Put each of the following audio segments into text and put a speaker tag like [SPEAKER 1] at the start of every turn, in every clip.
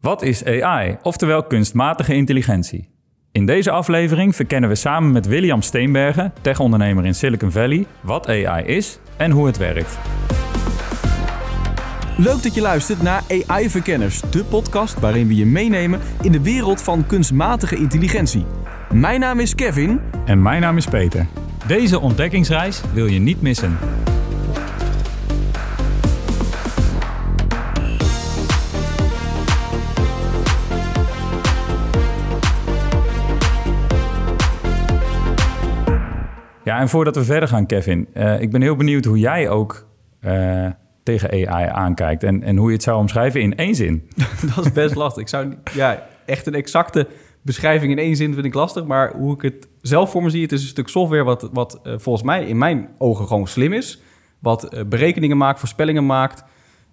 [SPEAKER 1] Wat is AI, oftewel kunstmatige intelligentie? In deze aflevering verkennen we samen met William Steenbergen, tech-ondernemer in Silicon Valley, wat AI is en hoe het werkt.
[SPEAKER 2] Leuk dat je luistert naar AI Verkenners, de podcast waarin we je meenemen in de wereld van kunstmatige intelligentie. Mijn naam is Kevin.
[SPEAKER 1] En mijn naam is Peter. Deze ontdekkingsreis wil je niet missen. En voordat we verder gaan, Kevin, uh, ik ben heel benieuwd hoe jij ook uh, tegen AI aankijkt en, en hoe je het zou omschrijven in één zin.
[SPEAKER 3] dat is best lastig. Ik zou ja, echt een exacte beschrijving in één zin vind ik lastig, maar hoe ik het zelf voor me zie, het is een stuk software wat, wat uh, volgens mij in mijn ogen gewoon slim is, wat berekeningen maakt, voorspellingen maakt,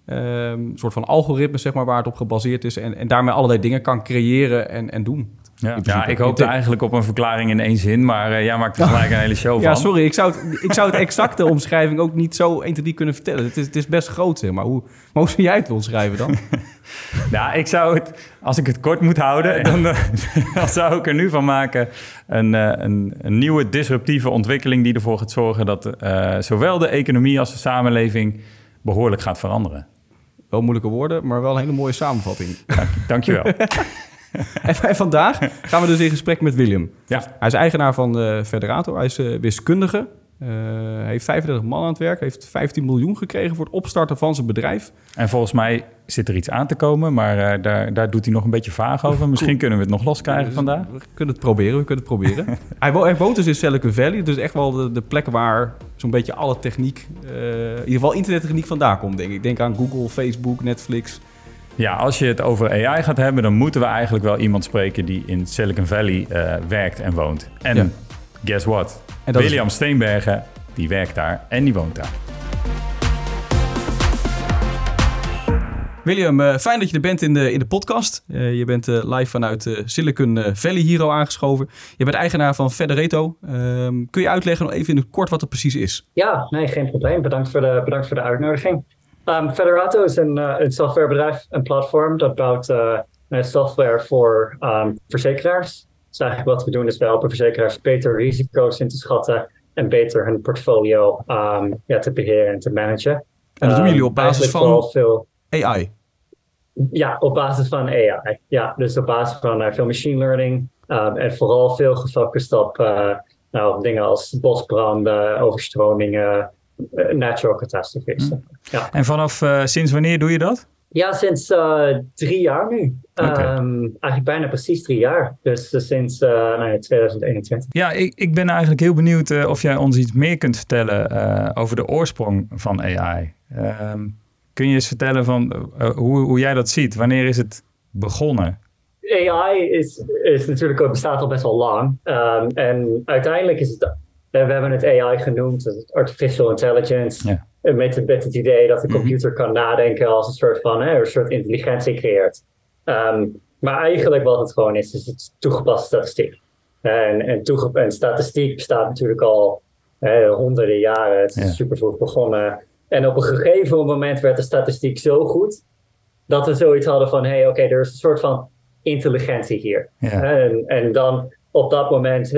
[SPEAKER 3] een soort van algoritme zeg maar waar het op gebaseerd is en, en daarmee allerlei dingen kan creëren en, en doen.
[SPEAKER 1] Ja, ja ik hoopte eigenlijk op een verklaring in één zin, maar uh, jij maakt er gelijk een hele show van.
[SPEAKER 3] Ja, sorry, ik zou het, ik zou het exacte omschrijving ook niet zo 1 2 kunnen vertellen. Het is, het is best groot, zeg maar. Hoe, maar hoe zou jij het omschrijven dan?
[SPEAKER 1] nou, ik zou het, als ik het kort moet houden, dan, eh, dan zou ik er nu van maken een, uh, een, een, nieuwe disruptieve ontwikkeling die ervoor gaat zorgen dat uh, zowel de economie als de samenleving behoorlijk gaat veranderen.
[SPEAKER 3] Wel moeilijke woorden, maar wel een hele mooie samenvatting.
[SPEAKER 1] Dank, dankjewel.
[SPEAKER 3] en vandaag gaan we dus in gesprek met William. Ja. Hij is eigenaar van de Federator. Hij is uh, wiskundige. Uh, heeft 35 man aan het werk. Heeft 15 miljoen gekregen voor het opstarten van zijn bedrijf.
[SPEAKER 1] En volgens mij zit er iets aan te komen, maar uh, daar, daar doet hij nog een beetje vaag over. Misschien kunnen we het nog loskrijgen dus vandaag.
[SPEAKER 3] We kunnen het proberen, we kunnen het proberen. hij, wo hij, woont dus in Silicon Valley. Dus echt wel de, de plek waar zo'n beetje alle techniek, in ieder geval internettechniek vandaan komt, denk ik. Denk aan Google, Facebook, Netflix.
[SPEAKER 1] Ja, als je het over AI gaat hebben, dan moeten we eigenlijk wel iemand spreken die in Silicon Valley uh, werkt en woont. En ja. guess what? En William is... Steenbergen, die werkt daar en die woont daar.
[SPEAKER 3] William, uh, fijn dat je er bent in de, in de podcast. Uh, je bent uh, live vanuit Silicon Valley hier aangeschoven. Je bent eigenaar van Federato. Ehm, kun je uitleggen nog even in het kort wat het precies is?
[SPEAKER 4] Ja, nee, geen probleem. Bedankt voor de, bedankt voor de uitnodiging. Um, Federato is een, uh, een softwarebedrijf, een platform dat bouwt uh, software voor um, verzekeraars. Dus eigenlijk wat we doen is we helpen verzekeraars beter risico's in te schatten en beter hun portfolio um, ja, te beheren en te managen.
[SPEAKER 3] En dat doen jullie op basis van veel, AI?
[SPEAKER 4] Ja, op basis van AI. Ja, dus op basis van uh, veel machine learning en vooral veel gefocust op nou, dingen als bosbranden, overstromingen, eh, natural catastrophes. Hm.
[SPEAKER 1] Ja. En vanaf uh, sinds wanneer doe je dat?
[SPEAKER 4] Ja, sinds uh, drie jaar nu. Okay. Um, eigenlijk bijna precies drie jaar. Dus uh, sinds uh, nou, 2021.
[SPEAKER 1] Ja, ik, ik ben eigenlijk heel benieuwd of jij ons iets meer kunt vertellen over de oorsprong van AI. Um, kun je eens vertellen van hoe, hoe jij dat ziet? Wanneer is het begonnen?
[SPEAKER 4] AI is, is natuurlijk, bestaat al best wel lang. Um, en uiteindelijk is het we hebben het AI genoemd, artificial intelligence. Ja. Met, met het idee dat de mhm. computer kan nadenken als een soort van hè, een soort intelligentie creëert. Um, maar eigenlijk wat het gewoon is, is het toegepaste statistiek. En, en, statistiek bestaat natuurlijk al hè, honderden jaren. Het is ja. super vroeg begonnen. En op een gegeven moment werd de statistiek zo goed dat we zoiets hadden van: hé, hey, oké, okay, er is een soort van intelligentie hier. Ja. En, en dan op dat moment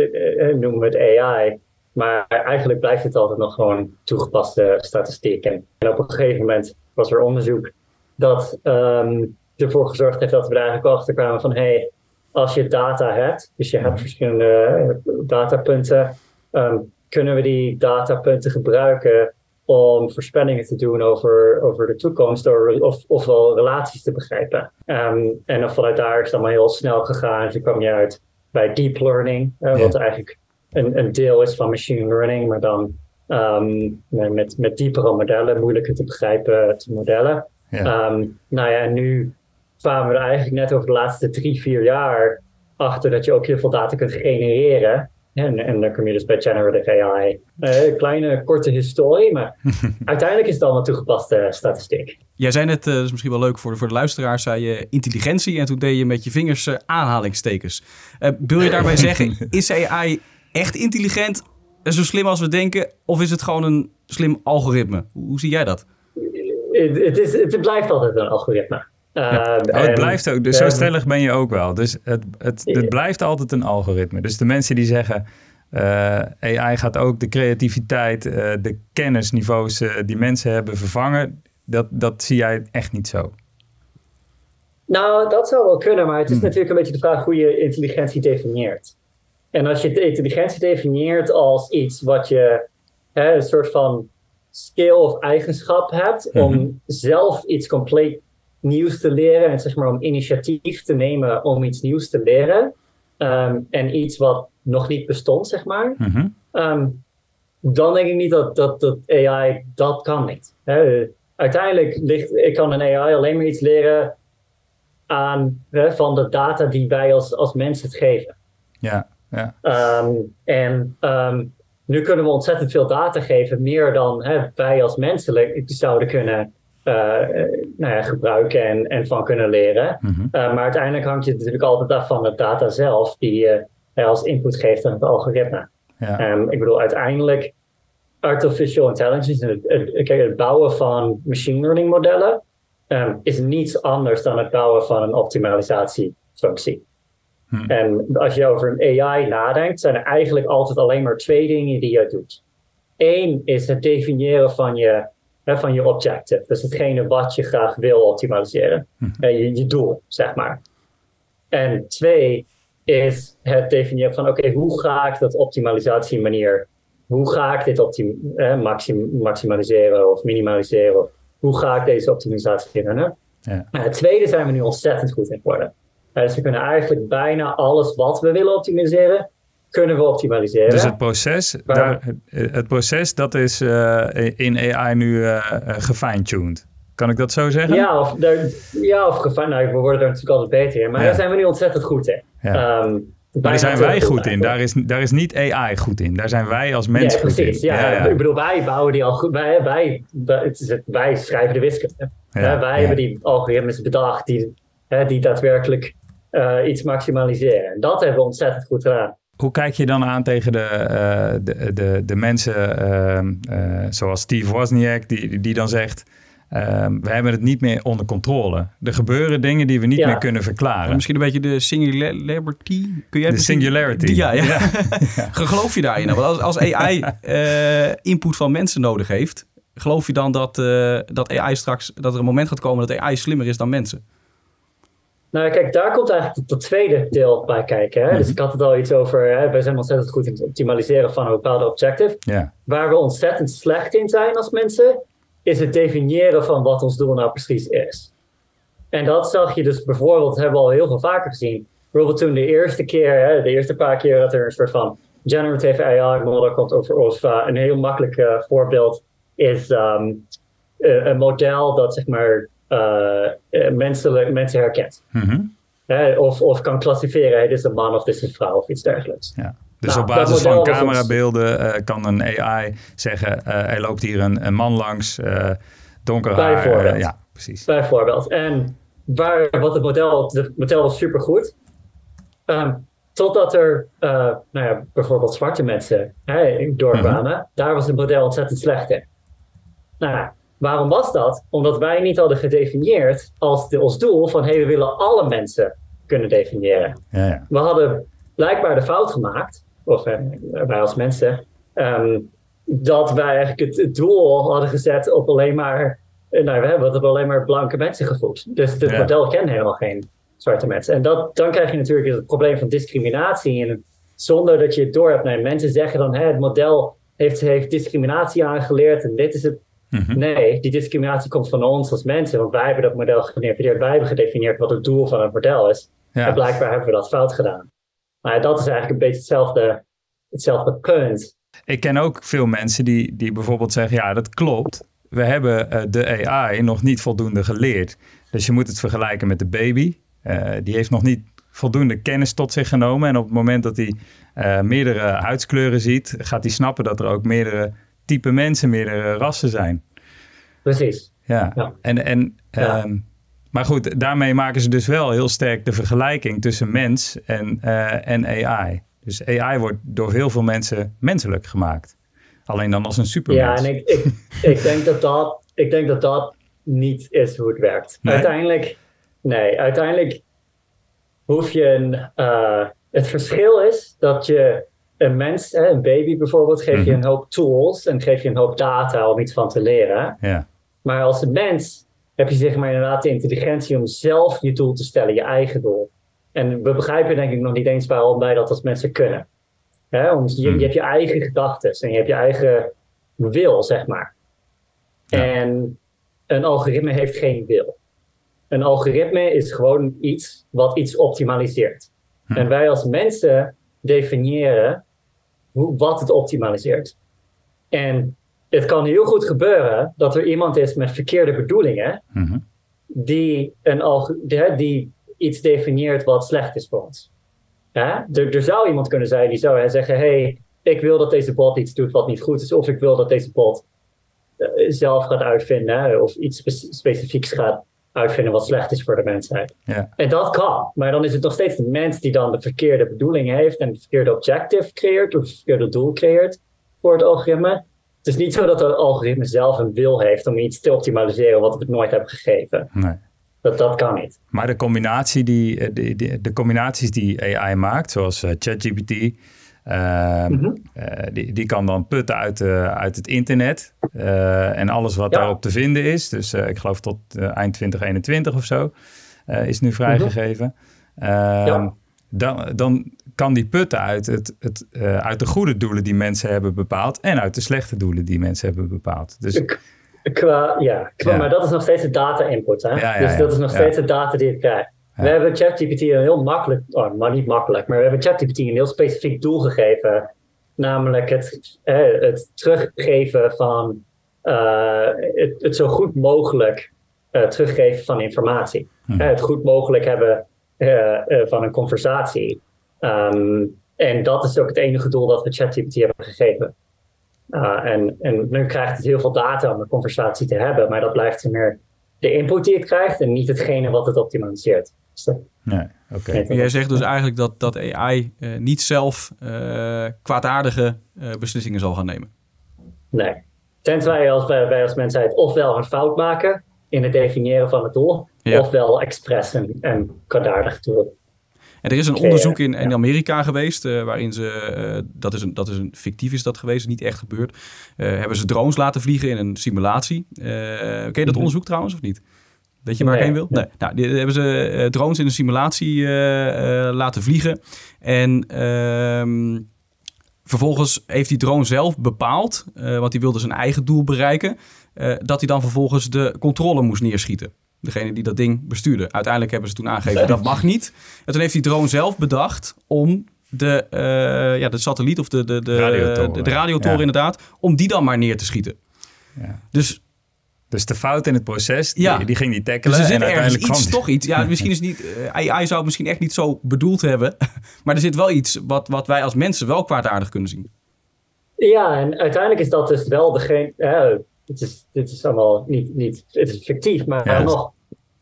[SPEAKER 4] noemen we het AI. Maar eigenlijk blijft het altijd nog gewoon toegepaste statistiek. En, op een gegeven moment was er onderzoek dat um, ervoor gezorgd heeft dat we er eigenlijk achter kwamen van hey, als je data hebt, dus je hebt verschillende datapunten, um, kunnen we die datapunten gebruiken om voorspellingen te doen over, over de toekomst door, of, ofwel relaties te begrijpen. Um, en dan vanuit daar is het allemaal heel snel gegaan. Dus kwam je uit bij deep learning, uh, wat eigenlijk een, een deel is van machine learning, maar dan um, met, met diepere modellen, moeilijker te begrijpen te modellen. Ja. Um, nou ja, en nu kwamen we er eigenlijk net over de laatste drie, vier jaar achter dat je ook heel veel data kunt genereren. En, en dan kom je dus bij generative AI. Uh, kleine, korte historie, maar uiteindelijk is het allemaal toegepaste statistiek.
[SPEAKER 3] Jij zei net, uh, dat is misschien wel leuk voor de, voor de luisteraars, zei je intelligentie en toen deed je met je vingers uh, aanhalingstekens. wil je daarbij zeggen, is AI echt intelligent en zo slim als we denken? Of is het gewoon een slim algoritme? Hoe, zie jij dat?
[SPEAKER 4] Het, is, het blijft altijd een algoritme.
[SPEAKER 1] Ja. Oh, het blijft ook, dus zo stellig ben je ook wel. Dus het, het, het blijft altijd een algoritme. Dus de mensen die zeggen, uh, AI gaat ook de creativiteit, uh, de kennisniveaus uh, die mensen hebben vervangen. Dat, dat zie jij echt niet zo.
[SPEAKER 4] Nou, dat zou wel kunnen, maar het is hmm. natuurlijk een beetje de vraag hoe je intelligentie definieert. En als je intelligentie definieert als iets wat je hè, een soort van skill of eigenschap hebt om hmm. zelf iets compleet nieuws te leren en zeg maar om initiatief te nemen om iets nieuws te leren um, en iets wat nog niet bestond, zeg maar, mm um, dan denk ik niet dat, dat, dat AI dat kan niet. Hè. Uiteindelijk ligt, ik kan een AI alleen maar iets leren aan hè, van de data die wij als, als mensen het geven.
[SPEAKER 1] Ja, ja.
[SPEAKER 4] Um, en um, nu kunnen we ontzettend veel data geven, meer dan hè, wij als mensen zouden kunnen uh, nou ja, gebruiken en, en van kunnen leren. Mm -hmm. uh, maar uiteindelijk hangt het natuurlijk altijd af van de data zelf, die je als input geeft aan het algoritme. Ja. Um, ik bedoel, uiteindelijk artificial intelligence, het, het, het, bouwen van machine learning modellen, um, is niets anders dan het bouwen van een optimalisatiefunctie. Hmm. En als je over een AI nadenkt, zijn er eigenlijk altijd alleen maar twee dingen die je doet. Eén is het definiëren van je, hè, van je objective, dus hetgene wat je graag wil optimaliseren, hmm. je, je doel, zeg maar. En twee is het definiëren van oké, hoe ga ik dat optimalisatie manier, hoe ga ik dit optim, eh, maxim, maximaliseren of minimaliseren? hoe ga ik deze optimisatie runnen? Ja. het tweede zijn we nu ontzettend goed in geworden. Dus we kunnen eigenlijk bijna alles wat we willen optimiseren, kunnen we optimaliseren.
[SPEAKER 1] Dus het proces, daar, het proces dat is uh, in AI nu uh, gefine-tuned. Kan ik dat zo zeggen?
[SPEAKER 4] Ja, of, ja, of gefine. Nou, we worden er natuurlijk altijd beter in. Maar daar zijn we nu ontzettend goed in. Ja. Um,
[SPEAKER 1] daar zijn wij goed in. Daar is, daar is niet AI goed in. Daar zijn wij als mens ja, goed
[SPEAKER 4] in. Ja, ja, Ik bedoel, wij bouwen die al wij, wij, wij, wij schrijven de wiskunde. wij hebben die algoritmes bedacht die, die daadwerkelijk uh, iets maximaliseren. En dat hebben we ontzettend goed gedaan.
[SPEAKER 1] Hoe kijk je dan aan tegen de, uh, de, de, de mensen uh, zoals Steve Wozniak, die, die dan zegt Um, we hebben het niet meer onder controle. Er gebeuren dingen die we niet meer kunnen verklaren.
[SPEAKER 3] Misschien een beetje de singularity.
[SPEAKER 1] Kun jij de singularity.
[SPEAKER 3] Ja, ja. ja. geloof je daarin? Want als, als AI uh, eh, input van mensen nodig heeft, geloof je dan dat, uh, dat AI straks dat er een moment gaat komen dat AI slimmer is dan mensen?
[SPEAKER 4] Nou, kijk, daar komt eigenlijk de tweede deel bij kijken. Hè? Dus mhm. ik had het al iets over, hè, wij zijn ontzettend goed in het optimaliseren van een bepaalde objective. Waar we ontzettend slecht in zijn als mensen, is het definiëren van wat ons doel nou precies is. En dat zag je dus bijvoorbeeld, hebben we al heel veel vaker gezien. Bijvoorbeeld toen de eerste keer, hè, de eerste paar keer dat er een soort van generative AI model komt over of uh, een heel makkelijk uh, voorbeeld is um, een model dat zeg maar mensen, mensen herkent. Mm -hmm. of, of kan klassificeren, dit is een man of dit is een vrouw of iets dergelijks.
[SPEAKER 1] Ja. Dus nou, op basis van camerabeelden uh, kan een AI zeggen: uh, er loopt hier een, een man langs, uh, donker haar.
[SPEAKER 4] Bijvoorbeeld.
[SPEAKER 1] ja, precies.
[SPEAKER 4] Bijvoorbeeld. En waar, wat het model, het model was supergoed. Um, totdat er nou ja, bijvoorbeeld zwarte mensen hè, doorkwamen. Mhm. Daar was het model ontzettend slecht in. Nou, waarom was dat? Omdat wij niet hadden gedefinieerd als de, ons doel van hey, we willen alle mensen kunnen definiëren.
[SPEAKER 1] Ja, ja.
[SPEAKER 4] We hadden blijkbaar de fout gemaakt of eh, wij als mensen, ehm, dat wij eigenlijk het, doel hadden gezet op alleen maar, eh, nou, we hebben het op alleen maar blanke mensen gevoed. Dus het model kent helemaal geen zwarte mensen. En dat, dan krijg je natuurlijk het probleem van discriminatie. En zonder dat je het door hebt. Nee, mensen zeggen dan, hè, het model heeft, heeft discriminatie aangeleerd en dit is het. Mhm. Nee, die discriminatie komt van ons als mensen, want wij hebben dat model gedefinieerd. Wij hebben gedefinieerd wat het doel van het model is. En blijkbaar hebben we dat fout gedaan. Maar dat is eigenlijk een beetje hetzelfde, hetzelfde punt.
[SPEAKER 1] Ik ken ook veel mensen die, die bijvoorbeeld zeggen: ja, dat klopt. We hebben uh, de AI nog niet voldoende geleerd. Dus je moet het vergelijken met de baby. Uh, die heeft nog niet voldoende kennis tot zich genomen. En op het moment dat hij uh, meerdere huidskleuren ziet, gaat hij snappen dat er ook meerdere type mensen, meerdere rassen zijn.
[SPEAKER 4] Precies.
[SPEAKER 1] Ja, ja. en, en ja. Um, maar goed, daarmee maken ze dus wel heel sterk de vergelijking tussen mens en, uh, en AI. Dus AI wordt door heel veel mensen menselijk gemaakt. Alleen dan als een supermens.
[SPEAKER 4] Ja, en ik, ik, ik, denk, dat dat, ik denk dat dat niet is hoe het werkt. Uiteindelijk, Nee, uiteindelijk hoef je een. Uh, het verschil is dat je een mens, een baby bijvoorbeeld, geef je mhm. een hoop tools en geef je een hoop data om iets van te leren.
[SPEAKER 1] Ja.
[SPEAKER 4] Maar als een mens heb je zeg maar inderdaad de intelligentie om zelf je doel te stellen, je eigen doel. En we begrijpen denk ik nog niet eens waarom wij dat als mensen kunnen. Hè? Om, je, je mhm. hebt je eigen gedachten en je hebt je eigen wil, zeg maar. En een algoritme heeft geen wil. Een algoritme is gewoon iets wat iets optimaliseert. Hm. En wij als mensen definiëren hoe, wat het optimaliseert. En het kan heel goed gebeuren dat er iemand is met verkeerde bedoelingen, mhm. die, een die, die iets definieert wat slecht is voor ons. Ja? Er, er, zou iemand kunnen zijn die zou zeggen: hey, ik wil dat deze bot iets doet wat niet goed is, of ik wil dat deze bot uh, zelf gaat uitvinden, of iets specifieks gaat uitvinden wat slecht is voor de mensheid.
[SPEAKER 1] Ja.
[SPEAKER 4] En dat kan, maar dan is het nog steeds de mens die dan de verkeerde bedoeling heeft en het verkeerde objective creëert, of het verkeerde doel creëert voor het algoritme. Het is niet zo dat het algoritme zelf een wil heeft om iets te optimaliseren wat het nooit hebben gegeven.
[SPEAKER 1] Nee.
[SPEAKER 4] Dat, dat kan niet.
[SPEAKER 1] Maar de, combinatie die, eh, de, de, de combinaties die AI maakt, zoals uh, ChatGPT, uh, die, die kan dan putten uit, uit het internet en alles wat daarop te vinden is. Dus ik geloof tot eind 2021 of zo is nu vrijgegeven. Mhm. Ehm, dan, dan kan die putten uit, het, het, uit de goede doelen die mensen hebben bepaald en uit de slechte doelen die mensen hebben bepaald. Dus
[SPEAKER 4] Qua, ja, qua, maar dat is nog steeds de data input. Hè? dus dat is nog steeds de data die je krijgt. We hebben ChatGPT een heel makkelijk, oh, maar niet makkelijk, maar we hebben ChatGPT een heel specifiek doel gegeven. Namelijk het, het teruggeven van, uh, het, het, zo goed mogelijk uh, teruggeven van informatie. Hm. het goed mogelijk hebben uh, van een conversatie. Um, en dat is ook het enige doel dat we ChatGPT hebben gegeven. En, en nu krijgt het heel veel data om een conversatie te hebben, maar dat blijft meer de input die het krijgt en niet hetgene wat het optimaliseert.
[SPEAKER 1] Nee, oké.
[SPEAKER 3] Jij zegt dus eigenlijk dat, dat AI uh, eh, niet zelf uh, kwaadaardige beslissingen zal gaan nemen.
[SPEAKER 4] Nee. Tenzij wij als, wij als mensheid ofwel een fout maken in het definiëren van het doel, ofwel expres en, en kwaadaardig doen.
[SPEAKER 3] En er is een onderzoek in, in Amerika geweest, uh, waarin ze, uh, dat, is een, dat is een fictief is dat geweest, niet echt gebeurd, uh, hebben ze drones laten vliegen in een simulatie. ken je dat mhm. onderzoek trouwens of niet? Weet je waar ik heen wil? Nee. Nou, die, hebben ze drones in een simulatie laten vliegen. En ehm, vervolgens heeft die drone zelf bepaald, want die wilde zijn eigen doel bereiken, dat hij dan vervolgens de controle moest neerschieten. Degene die dat ding bestuurde. Uiteindelijk hebben ze toen aangegeven dat mag niet. En toen heeft die drone zelf bedacht om de, uh, ja, de satelliet of de, de, de radiotoren, de, radiotoren inderdaad, om die dan maar neer te schieten.
[SPEAKER 1] Ja.
[SPEAKER 3] Dus
[SPEAKER 1] dus de fout in het proces, ja. die, die ging niet tackelen. Dus
[SPEAKER 3] er zit en uiteindelijk iets, toch iets. Ja, misschien is niet, uh, AI zou het misschien echt niet zo bedoeld hebben. Maar er zit wel iets wat, wat wij als mensen wel kwaadaardig kunnen zien.
[SPEAKER 4] Ja, en uiteindelijk is dat dus wel degene het is, dit is allemaal niet, niet het is fictief, maar nog,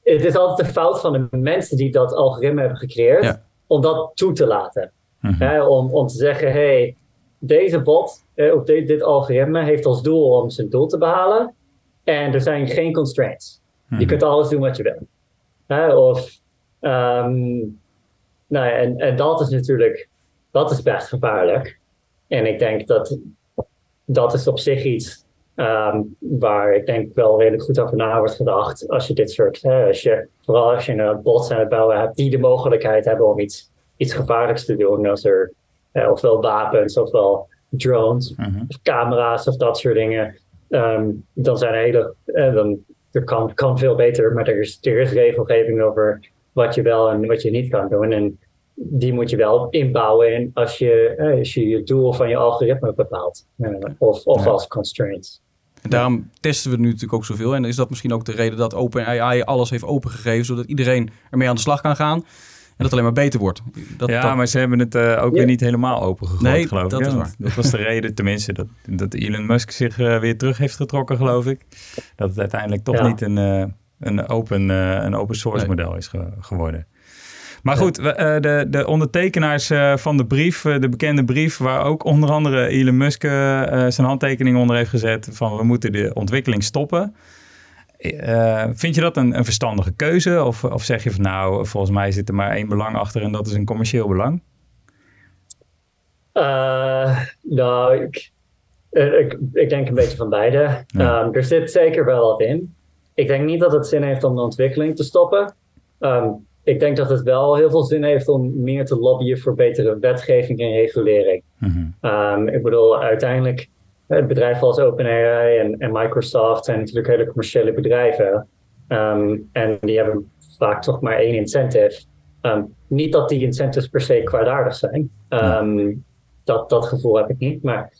[SPEAKER 4] het is altijd de fout van de mensen die dat algoritme hebben gecreëerd, om dat toe te laten. Mhm. om, om te zeggen, hey, deze bot, eh, of dit, dit algoritme heeft als doel om zijn doel te behalen, en er zijn geen constraints. Je mhm. kunt alles doen wat je wil. of, um, nou ja, en, en dat is natuurlijk, dat is best gevaarlijk. En ik denk dat dat is op zich iets Ehm, waar ik denk wel redelijk goed over na wordt gedacht. Als je dit soort, hè, als je, vooral als je een bots aan het bouwen hebt die de mogelijkheid hebben om iets, iets gevaarlijks te doen. Als er uh, ofwel wapens ofwel drones mhm. of camera's of dat soort dingen. Ehm, dan zijn er hele, uh, dan, er kan, kan veel beter, maar er is, er is regelgeving over wat je wel en wat je niet kan doen. En die moet je wel inbouwen in als je, uh, als je je doel van je algoritme bepaalt. of of als constraints.
[SPEAKER 3] En daarom testen we nu natuurlijk ook zoveel. En is dat misschien ook de reden dat OpenAI alles heeft opengegeven, zodat iedereen ermee aan de slag kan gaan. En dat alleen maar beter wordt. Dat,
[SPEAKER 1] ja, maar ze hebben het uh, ook weer niet helemaal opengegooid,
[SPEAKER 3] nee,
[SPEAKER 1] geloof
[SPEAKER 3] dat
[SPEAKER 1] ik.
[SPEAKER 3] Is waar.
[SPEAKER 1] Dat was de reden, tenminste, dat, dat Elon Musk zich uh, weer terug heeft getrokken, geloof ik. Dat het uiteindelijk toch niet een, uh, een, open, een open source nee. model is ge geworden. Maar goed, de, de ondertekenaars van de brief, de bekende brief, waar ook onder andere Elon Musk zijn handtekening onder heeft gezet van we moeten de ontwikkeling stoppen. Vind je dat een, een verstandige keuze? Of, of zeg je van nou, volgens mij zit er maar één belang achter en dat is een commercieel belang?
[SPEAKER 4] nou, ik, ik, ik, denk een beetje van beide. Ehm, er zit zeker wel wat in. Ik denk niet dat het zin heeft om de ontwikkeling te stoppen. Ehm, ik denk dat het wel heel veel zin heeft om meer te lobbyen voor betere wetgeving en regulering. Mhm. Ehm, ik bedoel, uiteindelijk, bedrijf als OpenAI en, en Microsoft zijn natuurlijk hele commerciële bedrijven. en die hebben vaak toch maar één incentive. niet dat die incentives per se kwaadaardig zijn. dat, dat gevoel heb ik niet. Maar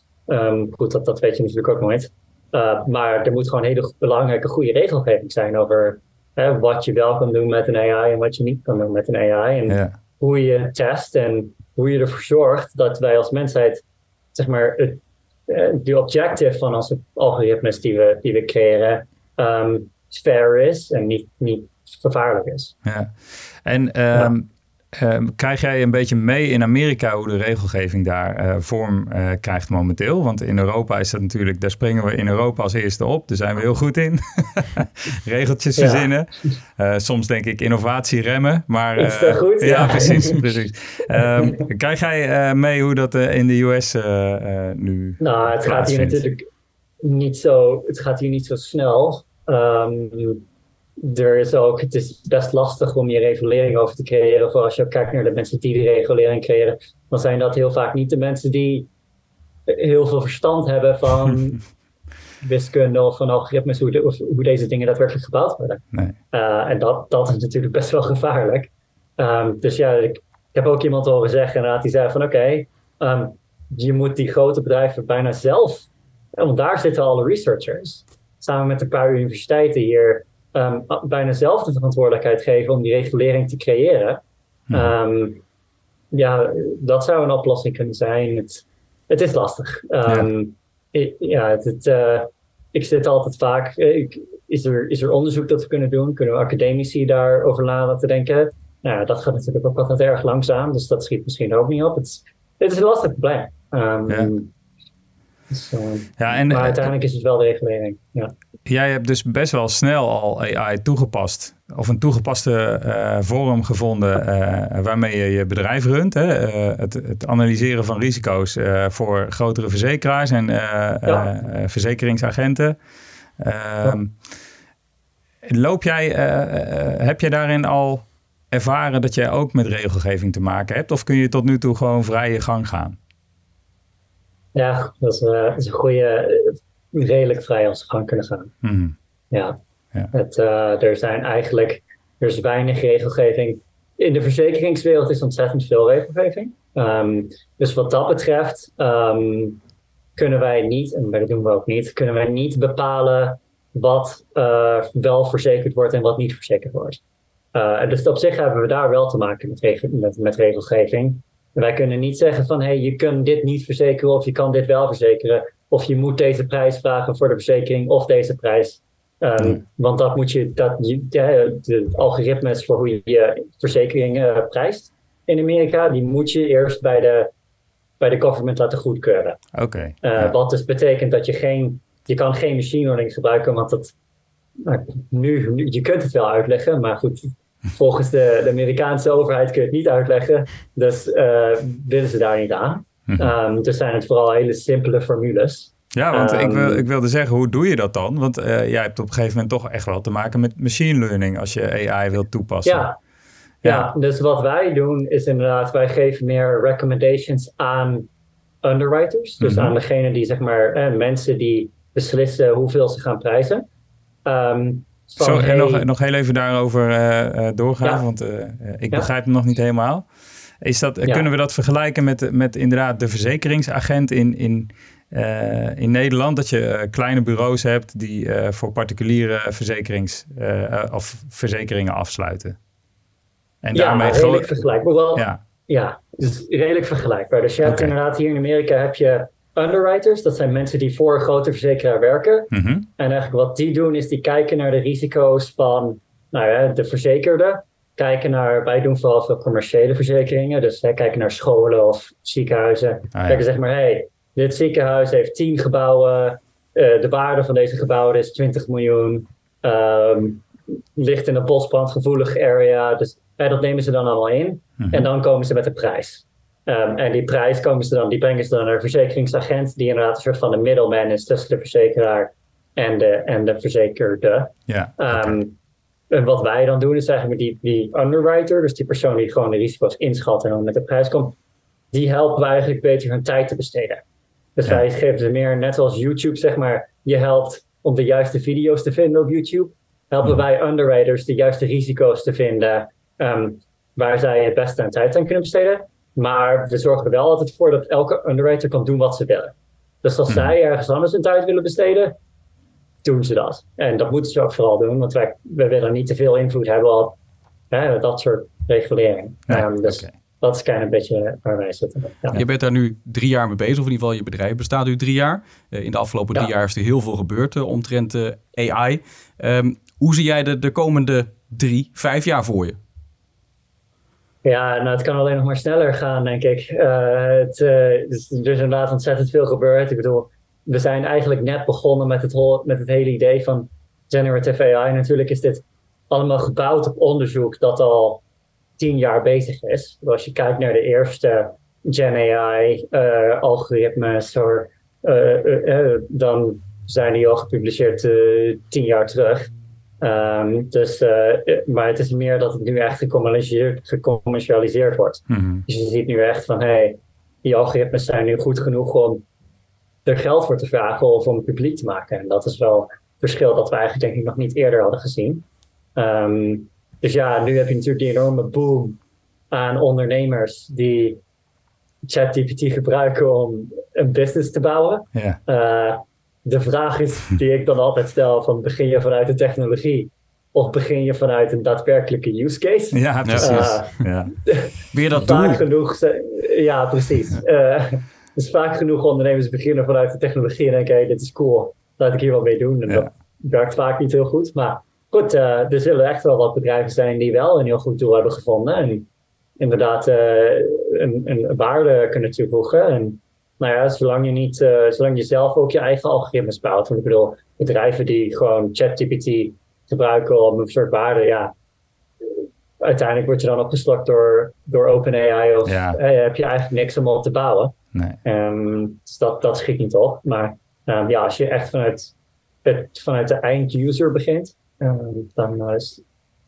[SPEAKER 4] goed, dat, dat weet je natuurlijk ook nooit. Uh, maar er moet gewoon hele belangrijke, goede regelgeving zijn over hè, wat je wel kan doen met een AI en wat je niet kan doen met een AI. En hoe je test en hoe je ervoor zorgt dat wij als mensheid, zeg maar, het, eh, de objective van onze algoritmes die we, die we creëren, um, fair is en niet, niet gevaarlijk is.
[SPEAKER 1] Ja. En um, Ehm, krijg jij een beetje mee in Amerika hoe de regelgeving daar uh, vorm uh, krijgt momenteel? Want in Europa is dat natuurlijk, daar springen we in Europa als eerste op. Daar zijn we heel goed in. Regeltjes verzinnen. Uh, soms denk ik innovatie remmen. Maar,
[SPEAKER 4] is dat goed?
[SPEAKER 1] Ja, ja precies. precies. Um, krijg jij mee hoe dat in de US nu
[SPEAKER 4] Nou, het gaat hier natuurlijk niet zo, het gaat hier niet zo snel. Um, er is ook, het is best lastig om je regulering over te creëren. Voor als je kijkt naar de mensen die die regulering creëren, dan zijn dat heel vaak niet de mensen die heel veel verstand hebben van wiskunde of van algoritmes, hoe, hoe deze dingen daadwerkelijk gebouwd worden. Nee. Uh, en dat, dat is natuurlijk best wel gevaarlijk. Um, dus ja, ik, ik, heb ook iemand horen zeggen, inderdaad, die zei van oké, okay, um, ehm, je moet die grote bedrijven bijna zelf, want daar zitten alle researchers, samen met een paar universiteiten hier um, bijna zelf de verantwoordelijkheid geven om die regulering te creëren. Ehm, ja, dat zou een oplossing kunnen zijn. Het, het is lastig. Um, ja. Ik, ja, het, uh, ik zit altijd vaak. Eh, ik, is, er, is er onderzoek dat we kunnen doen? Kunnen we academici daarover laten denken? Nou, dat gaat natuurlijk ook altijd erg langzaam, dus dat schiet misschien ook niet op. Het, het is een lastig probleem. Um, dus, uh, ja, en, maar uiteindelijk is het wel de regulering. Ja.
[SPEAKER 1] Jij hebt dus best wel snel al AI toegepast. Of een toegepaste uh, vorm gevonden waarmee je je bedrijf runt. Hè? Het, het, analyseren van risico's voor grotere verzekeraars en ja. verzekeringsagenten. Ehm, loop jij, heb jij daarin al ervaren dat jij ook met regelgeving te maken hebt? Of kun je tot nu toe gewoon vrij je gang gaan?
[SPEAKER 4] Ja, dat is, dat is een goede redelijk vrij als gang kunnen gaan. Mhm. Ja. ja. Het, uh, er zijn eigenlijk er is weinig regelgeving. In de verzekeringswereld is ontzettend veel regelgeving. Um, dus wat dat betreft um, kunnen wij niet, en dat doen we ook niet, kunnen wij niet bepalen wat uh, wel verzekerd wordt en wat niet verzekerd wordt. Uh, dus op zich hebben we daar wel te maken met, met, met regelgeving. Wij kunnen niet zeggen van hé, hey, je kunt dit niet verzekeren of je kan dit wel verzekeren. Of je moet deze prijs vragen voor de verzekering of deze prijs. Um, Want dat moet je, dat, de, de algoritmes voor hoe je je verzekering uh, prijst in Amerika, die moet je eerst bij de, bij de government laten goedkeuren.
[SPEAKER 1] Oké.
[SPEAKER 4] uh, Wat dus betekent dat je geen, je kan geen machine learning gebruiken, want dat, nou, nu, nu, je kunt het wel uitleggen, maar goed, volgens de, de Amerikaanse overheid kun je het niet uitleggen. Dus uh, willen ze daar niet aan. Um, dus zijn het vooral hele simpele formules.
[SPEAKER 1] Ja, want ik, wil, ehm, ik wilde zeggen, hoe doe je dat dan? Want uh, jij hebt op een gegeven moment toch echt wel te maken met machine learning als je AI wilt toepassen.
[SPEAKER 4] Ja, ja. dus wat wij doen is inderdaad, wij geven meer recommendations aan underwriters. Dus mhm. aan degene die, zeg maar, eh, mensen die beslissen hoeveel ze gaan prijzen. Um,
[SPEAKER 1] Zo, en nog, nog heel even daarover uh, doorgaan, want uh, ik begrijp hem nog niet helemaal. Is dat, Kunnen we dat vergelijken met, met inderdaad de verzekeringsagent in, in, uh, in Nederland? Dat je kleine bureaus hebt die voor particuliere verzekerings, of verzekeringen afsluiten.
[SPEAKER 4] En ja, daarmee redelijk vergelijkbaar. Wel, ja. ja, dus redelijk vergelijkbaar. Dus je hebt okay. inderdaad hier in Amerika heb je underwriters. Dat zijn mensen die voor een grote verzekeraar werken. Mm -hmm. En eigenlijk wat die doen is die kijken naar de risico's van nou ja, de verzekerde kijken naar, wij doen vooral veel commerciële verzekeringen. Dus hè, kijken naar scholen of ziekenhuizen. Ah, Kijken zeg maar, hey, dit ziekenhuis heeft 10 gebouwen. Uh, de waarde van deze gebouwen is 20 miljoen. um, ligt in een bosbrandgevoelig area. Dus dat nemen ze dan allemaal in. Mhm. En dan komen ze met een prijs. Um, en die prijs komen ze dan, die brengen ze dan naar een verzekeringsagent, die inderdaad een soort van de middleman is tussen de verzekeraar en de, en de verzekerde.
[SPEAKER 1] Ja,
[SPEAKER 4] um, en wat wij dan doen, is eigenlijk die, die underwriter, dus die persoon die gewoon de risico's inschat en dan met de prijs komt, die helpen wij eigenlijk beter hun tijd te besteden. Dus wij geven ze meer, net zoals YouTube, zeg maar, je helpt om de juiste video's te vinden op YouTube, helpen mhm. wij underwriters de juiste risico's te vinden um, waar zij het beste aan tijd aan kunnen besteden. Maar we zorgen er wel altijd voor dat elke underwriter kan doen wat ze willen. Dus als mhm. zij ergens anders hun tijd willen besteden, doen ze dat. En dat moeten ze ook vooral doen, want wij, we willen niet te veel invloed hebben op hè, dat soort regulering. Ehm, dus dat is kind een beetje waar wij zitten.
[SPEAKER 3] Je bent daar nu drie jaar mee bezig, of in ieder geval je bedrijf bestaat nu drie jaar. Uh, in de afgelopen drie jaar is er heel veel gebeurd uh, omtrent uh, eh, AI. Um, hoe zie jij de, de komende drie, vijf jaar voor je?
[SPEAKER 4] Ja, nou, het kan alleen nog maar sneller gaan, denk ik. het, dus, er is inderdaad ontzettend veel gebeurd. Ik bedoel, we zijn eigenlijk net begonnen met het, met het hele idee van generative AI. Natuurlijk is dit allemaal gebouwd op onderzoek dat al tien jaar bezig is. Als je kijkt naar de eerste Gen AI-algoritmes, uh, dan zijn die al gepubliceerd tien jaar terug. Um, dus, maar het is meer dat het nu echt gecommercialiseerd, wordt. Mhm. Dus je ziet nu echt van, hé, hey, die algoritmes zijn nu goed genoeg om er geld voor te vragen of om het publiek te maken. En dat is wel een verschil dat we eigenlijk denk ik nog niet eerder hadden gezien. Ehm, dus ja, nu heb je natuurlijk die enorme boom aan ondernemers die ChatGPT gebruiken om een business te bouwen. Uh, de vraag is die ik dan altijd stel: van begin je vanuit de technologie of begin je vanuit een daadwerkelijke use case?
[SPEAKER 1] Ja, precies. Uh, ja.
[SPEAKER 3] Weer dat doen?
[SPEAKER 4] genoeg, ja, precies. Uh, dus vaak genoeg ondernemers beginnen vanuit de technologie en denken: hey, dit is cool, laat ik hier wat mee doen. En dat werkt vaak niet heel goed. Maar goed, uh, er zullen echt wel wat bedrijven zijn die wel een heel goed doel hebben gevonden. En inderdaad uh, een, een, waarde kunnen toevoegen. En nou ja, zolang je niet, uh, zolang je zelf ook je eigen algoritmes bouwt. Want ik bedoel, bedrijven die gewoon ChatGPT gebruiken om een soort waarde, ja. Uiteindelijk word je dan opgeslokt door, door OpenAI of heb je eigenlijk niks om op te bouwen.
[SPEAKER 1] Nee.
[SPEAKER 4] Um, dus dat, dat schiet niet op. Maar um, ja, als je echt vanuit, het, vanuit de eind-user begint, um, dan uh,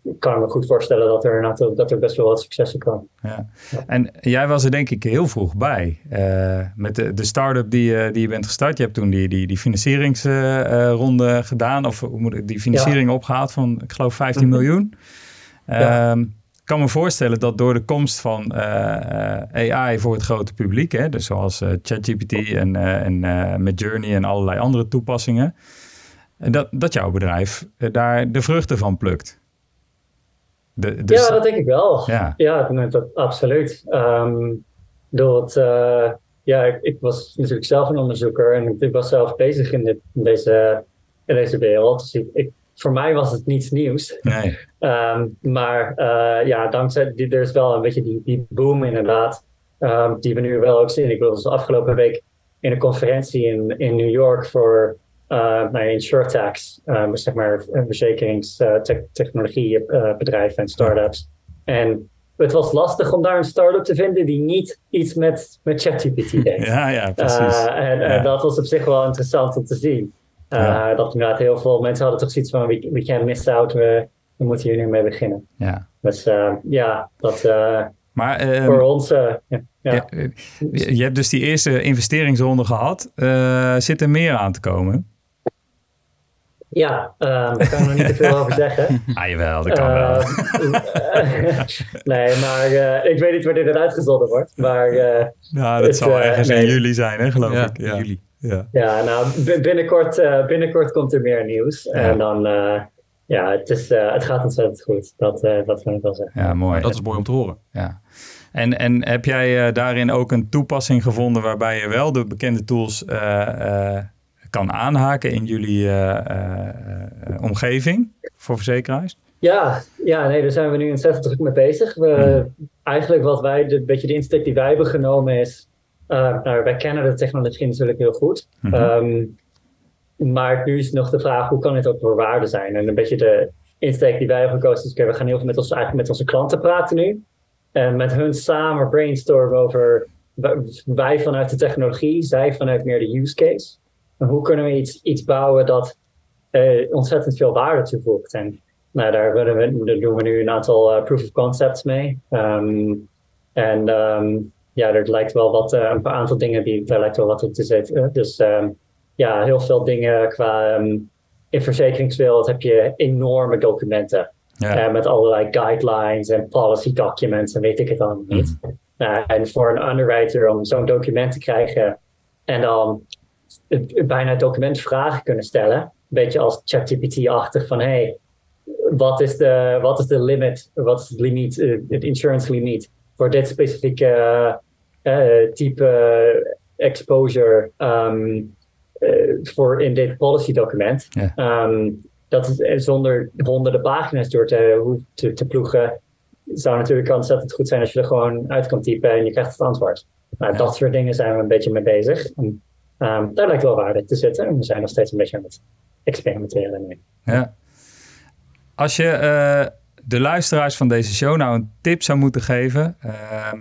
[SPEAKER 4] is, kan ik me goed voorstellen dat er, dat er best wel wat successen komen.
[SPEAKER 1] Ja. En jij was er denk ik heel vroeg bij. Uh, met de, de start-up die, uh, die je bent gestart. Je hebt toen die, die, die financieringsronde uh, gedaan. Of hoe moet ik, die financiering ja. opgehaald van, ik geloof, 15 mm -hmm. miljoen. Ja. Um, ik kan me voorstellen dat door de komst van AI voor het grote publiek, hè, dus zoals ChatGPT en, en met Journey en allerlei andere toepassingen, dat, dat jouw bedrijf daar de vruchten van plukt.
[SPEAKER 4] De, dus... Ja, dat denk ik wel. Ja, ja dat, absoluut. Um, door het, uh, ja, ik, ik, was natuurlijk zelf een onderzoeker en ik was zelf bezig in, dit, in deze, in deze wereld. Dus ik, voor mij was het niets nieuws.
[SPEAKER 1] Nee.
[SPEAKER 4] um, maar uh, ja, dankzij, die, er is wel een beetje die, die boom inderdaad, um, die we nu wel ook zien. Ik was afgelopen week in een conferentie in, in New York voor uh, bij InsurTax, uh, zeg maar een verzekeringstechnologiebedrijf uh, en startups. En het was lastig om daar een start-up te vinden die niet iets met, met ChatGPT deed.
[SPEAKER 1] Ja, ja, precies.
[SPEAKER 4] en
[SPEAKER 1] ja.
[SPEAKER 4] dat was op zich wel interessant om te zien. Ja. Dat inderdaad heel veel mensen hadden toch zoiets van, we, we can't miss out, we, we moeten hier nu mee beginnen.
[SPEAKER 1] Ja.
[SPEAKER 4] Dus ja, dat...
[SPEAKER 1] Maar, uh,
[SPEAKER 4] voor ons. Uh, ja,
[SPEAKER 1] ja. Je hebt dus die eerste investeringsronde gehad. Uh, zit er meer aan te komen?
[SPEAKER 4] Ja, um, daar kan ik nog niet te veel over zeggen.
[SPEAKER 1] Ah, jawel, dat kan wel.
[SPEAKER 4] Ehm, nee, maar uh, ik weet niet wanneer dit uitgezonden wordt. Maar, uh,
[SPEAKER 1] nou, dat het, zal ergens nee. in juli zijn, hè, geloof
[SPEAKER 3] ja,
[SPEAKER 1] ik.
[SPEAKER 3] Ja, juli.
[SPEAKER 1] Ja,
[SPEAKER 4] ja nou, binnenkort, uh, binnenkort komt er meer nieuws. Ja. En dan, ja, het, is, het gaat ontzettend goed. Dat, dat kan ik wel zeggen.
[SPEAKER 1] Ja, mooi.
[SPEAKER 3] Dat is mooi om te horen.
[SPEAKER 1] Ja. En, en heb jij daarin ook een toepassing gevonden waarbij je wel de bekende tools kan aanhaken in jullie uh, uh, omgeving voor verzekeraars?
[SPEAKER 4] Ja, ja, nee, daar zijn we nu ontzettend druk mee bezig. We, mm. Eigenlijk wat wij, de, beetje de insteek die wij hebben genomen is, nou, wij kennen de technologie natuurlijk heel goed.
[SPEAKER 1] Mm -hmm.
[SPEAKER 4] um, maar nu is nog de vraag, hoe kan dit ook voor waarde zijn? En een beetje de insteek die wij hebben gekozen is, we gaan heel veel met, ons, eigenlijk met onze klanten praten nu. En met hun samen brainstormen over wij vanuit de technologie, zij vanuit meer de use case. Hoe kunnen we iets, iets bouwen dat uh, ontzettend veel waarde toevoegt? En nou, daar, we, daar doen we nu een aantal uh, proof of concepts mee. Um, en um, ja, er lijkt wel wat, uh, een paar aantal dingen die daar lijkt wel wat op te zitten. Dus um, ja, heel veel dingen qua in verzekeringswereld heb je enorme documenten. Ja. met allerlei guidelines en policy documents en weet ik het dan niet. Mm. Uh, en voor een underwriter om zo'n document te krijgen en dan bijna documentvragen kunnen stellen. Een beetje als ChatGPT-achtig van hey, wat is de, wat is de limit, wat is het limiet, uh, het insurance limiet voor dit specifieke uh, type exposure um, voor in dit policy document. Um, dat is zonder honderden pagina's door te, te, te ploegen zou natuurlijk ontzettend goed zijn als je er gewoon uit kan typen en je krijgt het antwoord. Nou, dat soort dingen zijn we een beetje mee bezig. En, um, daar lijkt wel waarde te zitten. En we zijn nog steeds een beetje aan het experimenteren mee.
[SPEAKER 1] Ja. Als je uh, de luisteraars van deze show nou een tip zou moeten geven uh,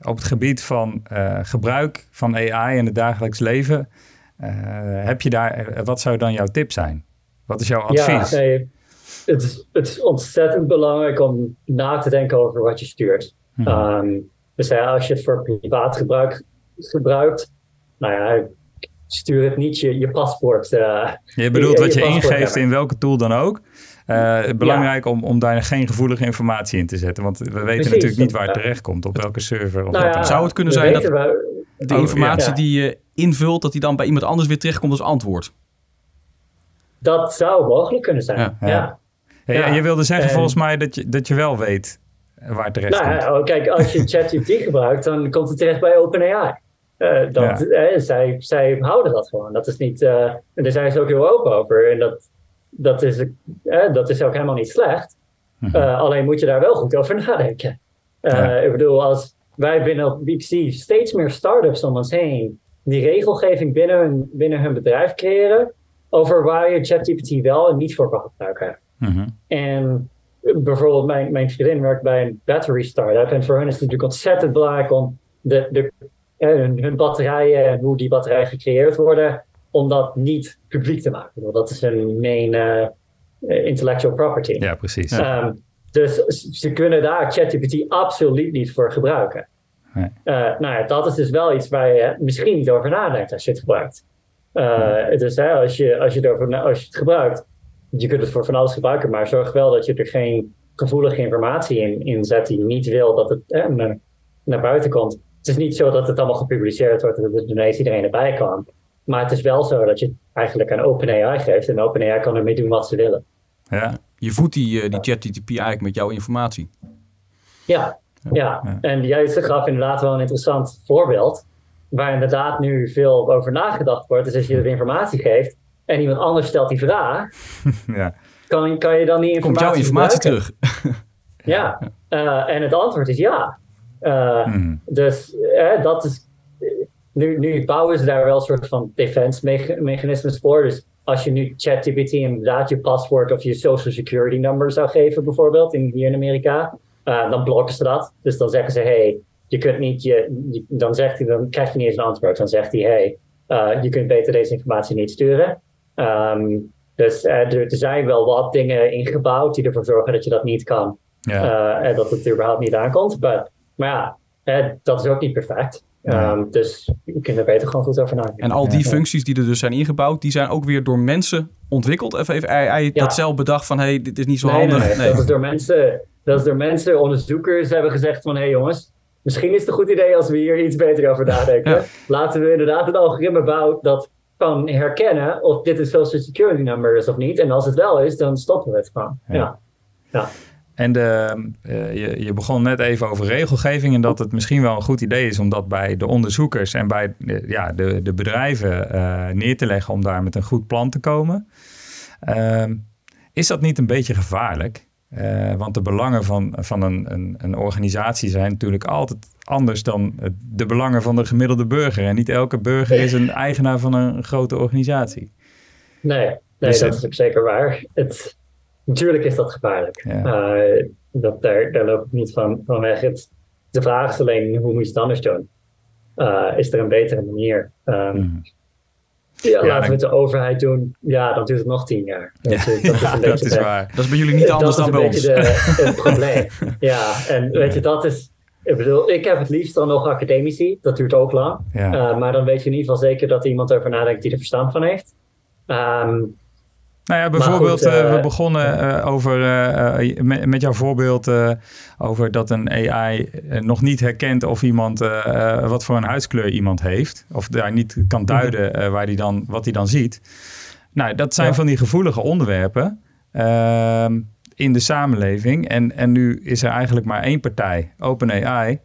[SPEAKER 1] op het gebied van uh, gebruik van AI in het dagelijks leven, eh, heb je daar, wat zou dan jouw tip zijn? Wat is jouw advies?
[SPEAKER 4] Ja, nee, het, is, het is ontzettend belangrijk om na te denken over wat je stuurt. Hmm. Um, dus als je het voor privaat gebruik gebruikt, nou ja, stuur het niet je, je paspoort. Uh,
[SPEAKER 1] je bedoelt wat je, ingeeft in welke tool dan ook. Uh, belangrijk om, om daar geen gevoelige informatie in te zetten. Want we weten natuurlijk niet waar het terecht komt, op welke server. Of
[SPEAKER 3] nou ja, zou het kunnen zijn dat de informatie die je invult, dat die dan bij iemand anders weer terechtkomt als antwoord?
[SPEAKER 4] Dat zou mogelijk kunnen zijn, ja.
[SPEAKER 1] Ja, je wilde zeggen volgens mij dat je, dat je wel weet waar het terecht nou,
[SPEAKER 4] komt. Oh, kijk, als je ChatGPT gebruikt, dan komt het terecht bij OpenAI. Uh, dat, eh, zij, zij houden dat gewoon. Dat is niet, uh, daar zijn ze ook heel open over. En dat, dat, is, dat is ook helemaal niet slecht. Mhm. alleen moet je daar wel goed over nadenken. Ik bedoel, als wij binnen ik zie steeds meer startups om ons heen die regelgeving binnen hun, binnen hun bedrijf creëren over waar je ChatGPT wel en niet voor kan gebruiken. Mhm. En bijvoorbeeld mijn, mijn vriendin werkt bij een battery startup. En voor hen is het natuurlijk ontzettend belangrijk om de, de, hun, hun batterijen en hoe die batterijen gecreëerd worden, om dat niet publiek te maken. Want dat is hun main uh, intellectual property.
[SPEAKER 1] Ja, precies.
[SPEAKER 4] Ehm, dus ze kunnen daar ChatGPT absoluut niet voor gebruiken. Nee. Uh, nou ja, dat is dus wel iets waar je misschien niet over nadenkt als je het gebruikt. Uh, Dus hè, als, je, als, je erover, als je het gebruikt, je kunt het voor van alles gebruiken, maar zorg wel dat je er geen gevoelige informatie in, in zet die je niet wil dat het eh, naar, buiten komt. Het is niet zo dat het allemaal gepubliceerd wordt en dat ineens iedereen erbij kan. Maar het is wel zo dat je het eigenlijk aan OpenAI geeft en OpenAI kan ermee doen wat ze willen.
[SPEAKER 3] Ja, je voedt die, uh, die ChatGPT eigenlijk met jouw informatie.
[SPEAKER 4] Ja, ja. ja. en jij gaf inderdaad wel een interessant voorbeeld. Waar inderdaad nu veel over nagedacht wordt. Dus als je de informatie geeft, en iemand anders stelt die vraag, ja. kan, kan je dan die informatie
[SPEAKER 3] Komt jouw informatie terug?
[SPEAKER 4] ja, uh, en het antwoord is ja. Uh, mm. Dus uh, dat is. Nu, nu bouwen ze daar wel een soort van defense mechanismes voor. Dus als je nu ChatGPT inderdaad je paswoord of je social security number zou geven, bijvoorbeeld, in, hier in Amerika, dan blokken ze dat. Dus dan zeggen ze: hey, je kunt niet je, je, dan zegt hij, dan krijg je niet eens een antwoord. Dan zegt hij: hey, je kunt beter deze informatie niet sturen. Um, dus uh, er, zijn wel wat dingen ingebouwd die ervoor zorgen dat je dat niet kan. En dat het überhaupt niet aankomt. But, maar ja, dat is ook niet perfect. Um, dus je kunt er beter gewoon goed over nadenken.
[SPEAKER 3] En al die functies die er dus zijn ingebouwd, die zijn ook weer door mensen ontwikkeld? Even, even hij, dat zelf bedacht van, hé, hey, dit is niet zo handig.
[SPEAKER 4] Nee, nee, Dat, is door mensen, dat is door mensen, onderzoekers hebben gezegd van, hé hey jongens, misschien is het een goed idee als we hier iets beter over nadenken. Laten we inderdaad een algoritme bouwen dat kan herkennen of dit een social security number is of niet. En als het wel is, dan stoppen we het gewoon. Ja. ja.
[SPEAKER 1] En de, uh, je, je, begon net even over regelgeving en dat het misschien wel een goed idee is om dat bij de onderzoekers en bij de, ja, de, de bedrijven uh, neer te leggen om daar met een goed plan te komen. Uh, is dat niet een beetje gevaarlijk? Uh, want de belangen van, van een, een, een, organisatie zijn natuurlijk altijd anders dan de belangen van de gemiddelde burger. En niet elke burger is een eigenaar van een grote organisatie.
[SPEAKER 4] Nee, nee dus, dat is ook zeker waar. Het, natuurlijk is dat gevaarlijk. dat, daar, daar loop ik niet van, van weg. Het, de vraag is alleen, hoe moet je het anders doen? is er een betere manier? Um, ja, laten we het de overheid doen. Ja, dan duurt het nog tien jaar.
[SPEAKER 1] Dat, ja, dat is, een dat is waar.
[SPEAKER 3] Dat is bij jullie niet anders dan bij ons.
[SPEAKER 4] Dat is een beetje het probleem. ja, en weet je, dat is... Ik bedoel, ik heb het liefst dan nog academici. Dat duurt ook lang. Uh, maar dan weet je in ieder geval zeker dat iemand over nadenkt die er verstand van heeft. Um,
[SPEAKER 1] nou ja, bijvoorbeeld, goed, uh, we begonnen uh, over, uh, met, met, jouw voorbeeld over dat een AI nog niet herkent of iemand, wat voor een huidskleur iemand heeft. Of daar niet kan mhm. duiden waar die dan, wat hij dan ziet. Nou, dat zijn van die gevoelige onderwerpen ehm, in de samenleving. En, en nu is er eigenlijk maar één partij, OpenAI,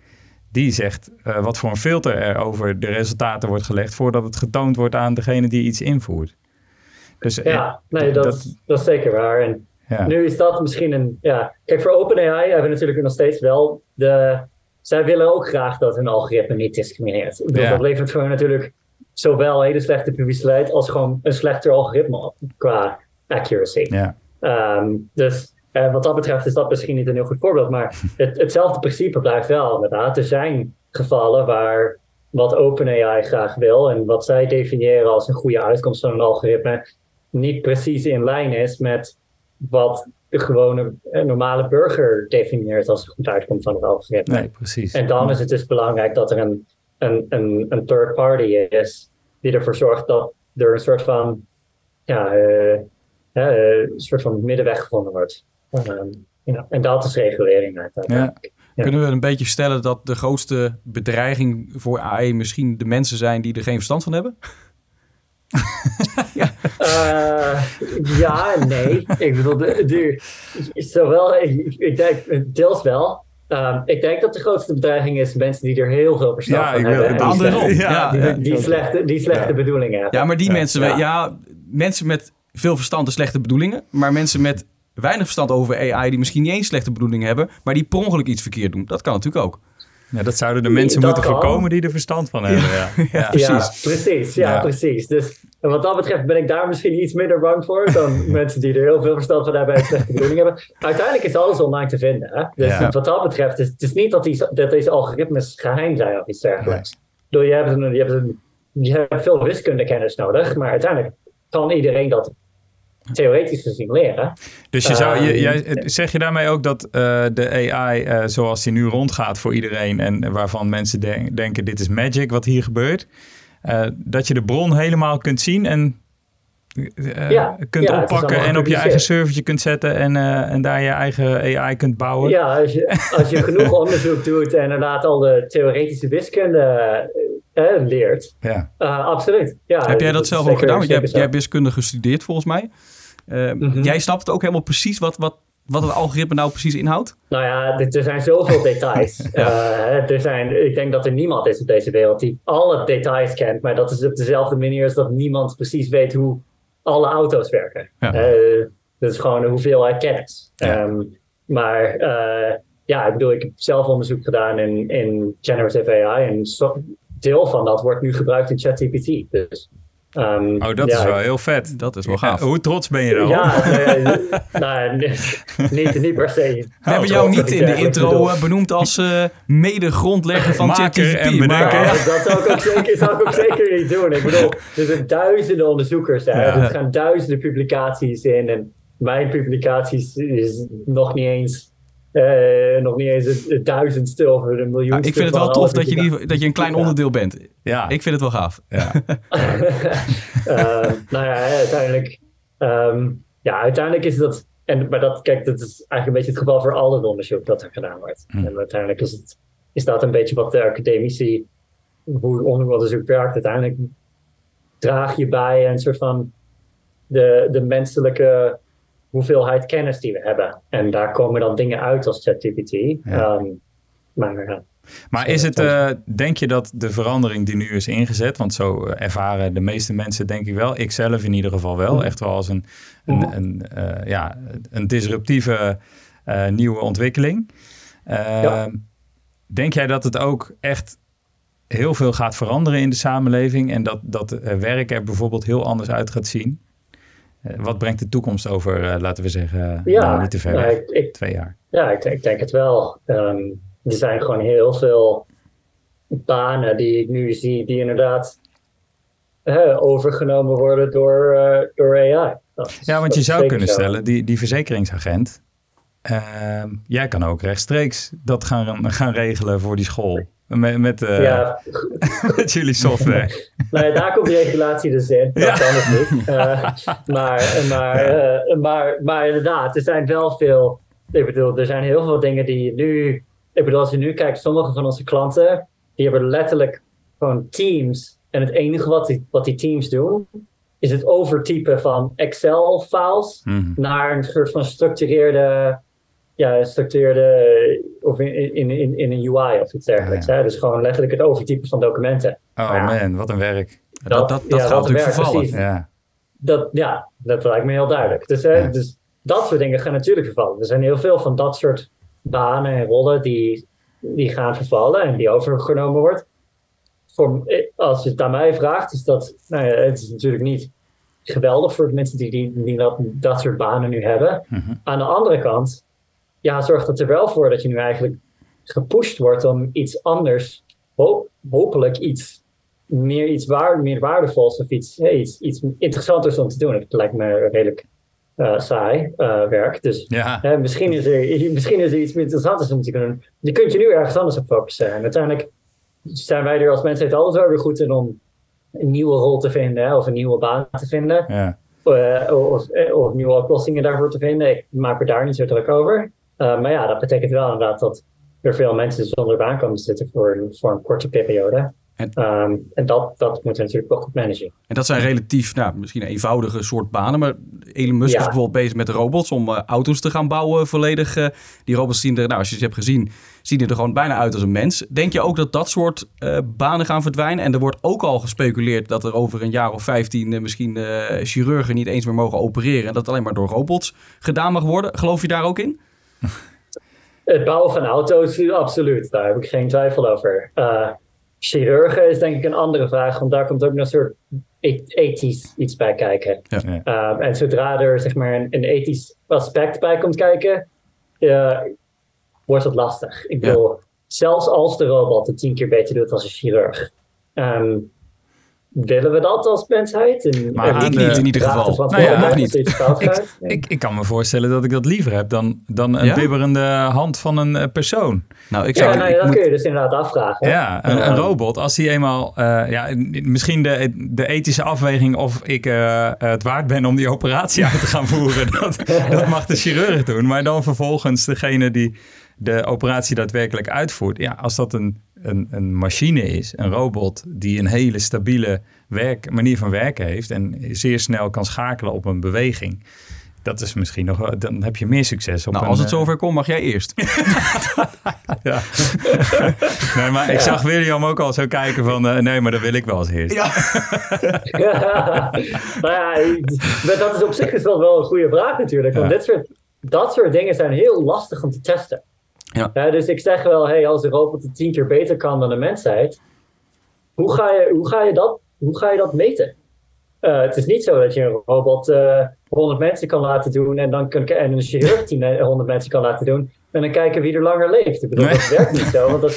[SPEAKER 1] die zegt wat voor een filter er over de resultaten wordt gelegd voordat het getoond wordt aan degene die iets invoert.
[SPEAKER 4] Dus, ja, eh, nee, dat, dat, dat, is zeker waar. En nu is dat misschien een. Ja, kijk, voor OpenAI hebben we natuurlijk nog steeds wel de. Zij willen ook graag dat hun algoritme niet discrimineert. Dat levert voor hen natuurlijk zowel hele slechte publiciteit als gewoon een slechter algoritme op qua accuracy.
[SPEAKER 1] Ja.
[SPEAKER 4] Ehm, dus uh, wat dat betreft is dat misschien niet een heel goed voorbeeld, maar het, hetzelfde principe blijft wel inderdaad. Er zijn gevallen waar wat OpenAI graag wil en wat zij definiëren als een goede uitkomst van een algoritme, niet precies in lijn is met wat de gewone eh, normale burger definieert als een goed uitkomt van het algoritme.
[SPEAKER 1] Nee, precies.
[SPEAKER 4] En dan is het dus belangrijk dat er een, een, een, een third party is die ervoor zorgt dat er een soort van, ja, uh, uh, een soort van middenweg gevonden wordt. Um, en dat is regulering uiteindelijk.
[SPEAKER 3] Ja. Kunnen we een beetje stellen dat de grootste bedreiging voor AI misschien de mensen zijn die er geen verstand van hebben?
[SPEAKER 4] Ja. Uh, ja, nee. Ik bedoel, de, de, zowel, ik, ik denk deels wel. Um, ik denk dat de grootste bedreiging is mensen die er heel veel verstand ja, van hebben.
[SPEAKER 3] De andere
[SPEAKER 4] ja, die, die, die, slechte, die slechte bedoelingen hebben.
[SPEAKER 3] Ja, maar die mensen, ja. mensen met veel verstand en slechte bedoelingen, maar mensen met weinig verstand over AI die misschien niet eens slechte bedoelingen hebben, maar die per ongeluk iets verkeerd doen. Dat kan natuurlijk ook.
[SPEAKER 1] Ja, dat zouden de mensen moeten voorkomen die er verstand van hebben. Ja,
[SPEAKER 4] ja. precies. precies. Ja, precies. Dus wat dat betreft ben ik daar misschien iets minder bang voor dan mensen die er heel veel verstand van hebben en slechte bedoeling hebben. Uiteindelijk is alles online te vinden. Hè? Dus wat dat betreft, is, het is niet dat, die, dat deze algoritmes geheim zijn of iets dergelijks. Nee. Je, hebt een, je, hebt een, je hebt veel wiskundekennis nodig, maar uiteindelijk kan iedereen dat theoretisch gezien leren.
[SPEAKER 1] Dus je zou, je, ehm, jij, zeg je daarmee ook dat uh, de AI uh, eh, zoals die nu rondgaat voor iedereen en waarvan mensen denken dit is magic wat hier gebeurt, uh, dat je de bron helemaal kunt zien en ja, kunt oppakken en op je eigen servertje kunt zetten en, en daar je eigen AI kunt bouwen?
[SPEAKER 4] Ja, als je, als je genoeg onderzoek doet en inderdaad al de theoretische wiskunde leert.
[SPEAKER 1] Ja.
[SPEAKER 4] absoluut. Ja,
[SPEAKER 3] Heb jij dat, zelf ook gedaan? Want jij, jij hebt wiskunde gestudeerd volgens mij. Uh, Jij snapt ook helemaal precies wat, wat, wat het algoritme nou precies inhoudt?
[SPEAKER 4] Nou ja, er zijn zoveel details. uh, er zijn, ik denk dat er niemand is op deze wereld die alle details kent. Maar dat is op dezelfde manier als dat niemand precies weet hoe alle auto's werken. Ja. Uh, dat is gewoon een hoeveelheid kennis. Ja. Um, maar uh, ja, ik bedoel, ik heb zelf onderzoek gedaan in, in generative AI. En so, deel van dat wordt nu gebruikt in ChatGPT. Dus
[SPEAKER 1] Um, oh, dat is wel heel vet.
[SPEAKER 3] Dat is wel gaaf.
[SPEAKER 1] hoe trots ben je
[SPEAKER 4] dan? Ja, nee, nou, niet, niet per se.
[SPEAKER 3] We hebben jou niet in de intro eh, benoemd als uh, mede-grondlegger van ChatGPT.
[SPEAKER 1] en
[SPEAKER 4] maar, ja. Dat zou ik, ook zeker, zou ik ook zeker niet doen. Ik bedoel, er zijn duizenden onderzoekers. Hè. Ja. Er gaan duizenden publicaties in. En mijn publicaties is nog niet eens uh, nog niet eens een, duizendste of een miljoen.
[SPEAKER 3] ik vind het wel tof dat je, dat je een klein onderdeel bent. Ja. Ik vind het wel gaaf. Ja.
[SPEAKER 4] uh, nou ja, uiteindelijk. Um, ja, uiteindelijk is dat. En, maar dat, kijk, dat is eigenlijk een beetje het geval voor al het onderzoek dat er gedaan wordt. Hm. En uiteindelijk is, het, is dat een beetje wat de academici, hoe onderzoek werkt. Uiteindelijk draag je bij een soort van de, de menselijke hoeveelheid kennis die we hebben. En daar komen dan dingen uit als ChatGPT. Ja. Um, maar,
[SPEAKER 1] maar is het, uh, denk je dat de verandering die nu is ingezet, want zo eh, ervaren de meeste mensen denk ik wel, ik zelf in ieder geval wel, echt wel als een, een, een, uh, ja, een disruptieve uh, nieuwe ontwikkeling. Ja. Ehm, denk jij dat het ook echt heel veel gaat veranderen in de samenleving en dat, dat werk er bijvoorbeeld heel anders uit gaat zien? Wat brengt de toekomst over, laten we zeggen, ja, nou, niet te ver ik, twee jaar?
[SPEAKER 4] Ja, ik, ik denk het wel. Um, er zijn gewoon heel veel banen die ik nu zie, die inderdaad overgenomen worden door, uh, door AI.
[SPEAKER 1] ja, want je zou kunnen stellen, die, die verzekeringsagent, uh, jij kan ook rechtstreeks dat gaan, gaan regelen voor die school. Met, met, uh, ja. met jullie software.
[SPEAKER 4] nou ja, daar komt de regulatie dus in. Dat kan het niet. Uh, maar, maar, uh, maar, maar inderdaad, er zijn wel veel. Ik bedoel, er zijn heel veel dingen die nu. Ik bedoel, als je nu kijkt, sommige van onze klanten. die hebben letterlijk gewoon teams en het enige wat die, wat die teams doen, is het overtypen van Excel-files mhm. naar een soort van structureerde, ja, structureerde of in, in, in, in een UI of iets dergelijks. Hè? Dus gewoon letterlijk het overtypen van documenten.
[SPEAKER 1] Oh man, wat een werk.
[SPEAKER 2] Dat, dat, dat, gaat natuurlijk vervallen. Ja.
[SPEAKER 4] Dat, ja, dat lijkt me heel duidelijk. Dus, hè, dus dat soort dingen gaan natuurlijk vervallen. Er zijn heel veel van dat soort banen en rollen die, die gaan vervallen en die overgenomen wordt voor, als je het aan mij vraagt, is dat, nou ja, het is natuurlijk niet geweldig voor de mensen die, die, die dat, dat soort banen nu hebben. Mhm. Aan de andere kant, ja, zorgt het er wel voor dat je nu eigenlijk gepusht wordt om iets anders, hopelijk iets meer, iets waar, meer waardevols of iets, hey, iets, iets interessanters om te doen. Het lijkt me redelijk uh, saai uh, werk. Dus ja. misschien, is er, misschien is er iets meer interessants om te doen. Je kunt je nu ergens anders op focussen. En uiteindelijk zijn wij er als mensheid altijd wel weer goed in om een nieuwe rol te vinden of een nieuwe baan te vinden. Ja. Uh, of, eh, of, nieuwe oplossingen daarvoor te vinden. Ik maak me daar niet zo druk over. Uh, maar ja, dat betekent wel inderdaad dat er veel mensen zonder baan komen te zitten voor, voor een korte periode. En, ehm, en dat, dat moeten we natuurlijk wel goed managen.
[SPEAKER 2] En dat zijn relatief, nou, misschien eenvoudige soort banen. Maar Elon Musk is bijvoorbeeld bezig met robots om uh, auto's te gaan bouwen volledig. Uh, die robots zien er, nou, als je ze hebt gezien, zien er gewoon bijna uit als een mens. Denk je ook dat dat soort uh, banen gaan verdwijnen? En er wordt ook al gespeculeerd dat er over een jaar of 15 misschien chirurgen niet eens meer mogen opereren. En dat alleen maar door robots gedaan mag worden. Geloof je daar ook in?
[SPEAKER 4] Het bouwen van auto's, absoluut. Daar heb ik geen twijfel over chirurgen is denk ik een andere vraag, want daar komt ook nog een soort e-, ethisch iets bij kijken. Ja. Ehm, en zodra er zeg maar een, een, ethisch aspect bij komt kijken, uh, wordt het lastig. Ik bedoel, zelfs als de robot het tien keer beter doet als een chirurg. Um, willen we dat als mensheid?
[SPEAKER 2] En, maar ik niet in ieder geval. Nou ja, nog niet.
[SPEAKER 1] Ik, ik, ik, kan me voorstellen dat ik dat liever heb dan, dan een bibberende hand van een uh, persoon.
[SPEAKER 4] Nou, ik zou, ja, nou, dat moet... kun je dus inderdaad afvragen.
[SPEAKER 1] Ja, een, een robot, als die eenmaal... Uh, ja, misschien de, de ethische afweging of ik uh, het waard ben om die operatie uit te gaan voeren. dat, dat mag de chirurg doen. Maar dan vervolgens degene die de operatie daadwerkelijk uitvoert. Ja, als dat een, een, een machine is, een robot die een hele stabiele werk, manier van werken heeft en zeer snel kan schakelen op een beweging. Dat is misschien nog, dan heb je meer succes. Op
[SPEAKER 2] nou, als het zover komt, mag jij eerst.
[SPEAKER 1] ja. nee, maar ik zag William ook al zo kijken van, uh, nee, maar dat wil ik wel als eerst. Ja.
[SPEAKER 4] ja. Nou ja, dat is op zich is wel, wel een goede vraag natuurlijk. Want dit soort, dat soort dingen zijn heel lastig om te testen. Ja. dus ik zeg wel, hey, als de robot het tien keer beter kan dan de mensheid, hoe ga je, hoe ga je, dat, hoe ga je dat meten? Uh, het is niet zo dat je een robot uh, eh, 100 mensen kan laten doen en, dan kan, en een chirurg 100 mensen kan laten doen en dan kijken wie er langer leeft. Ik bedoel, dat werkt niet zo, want dat,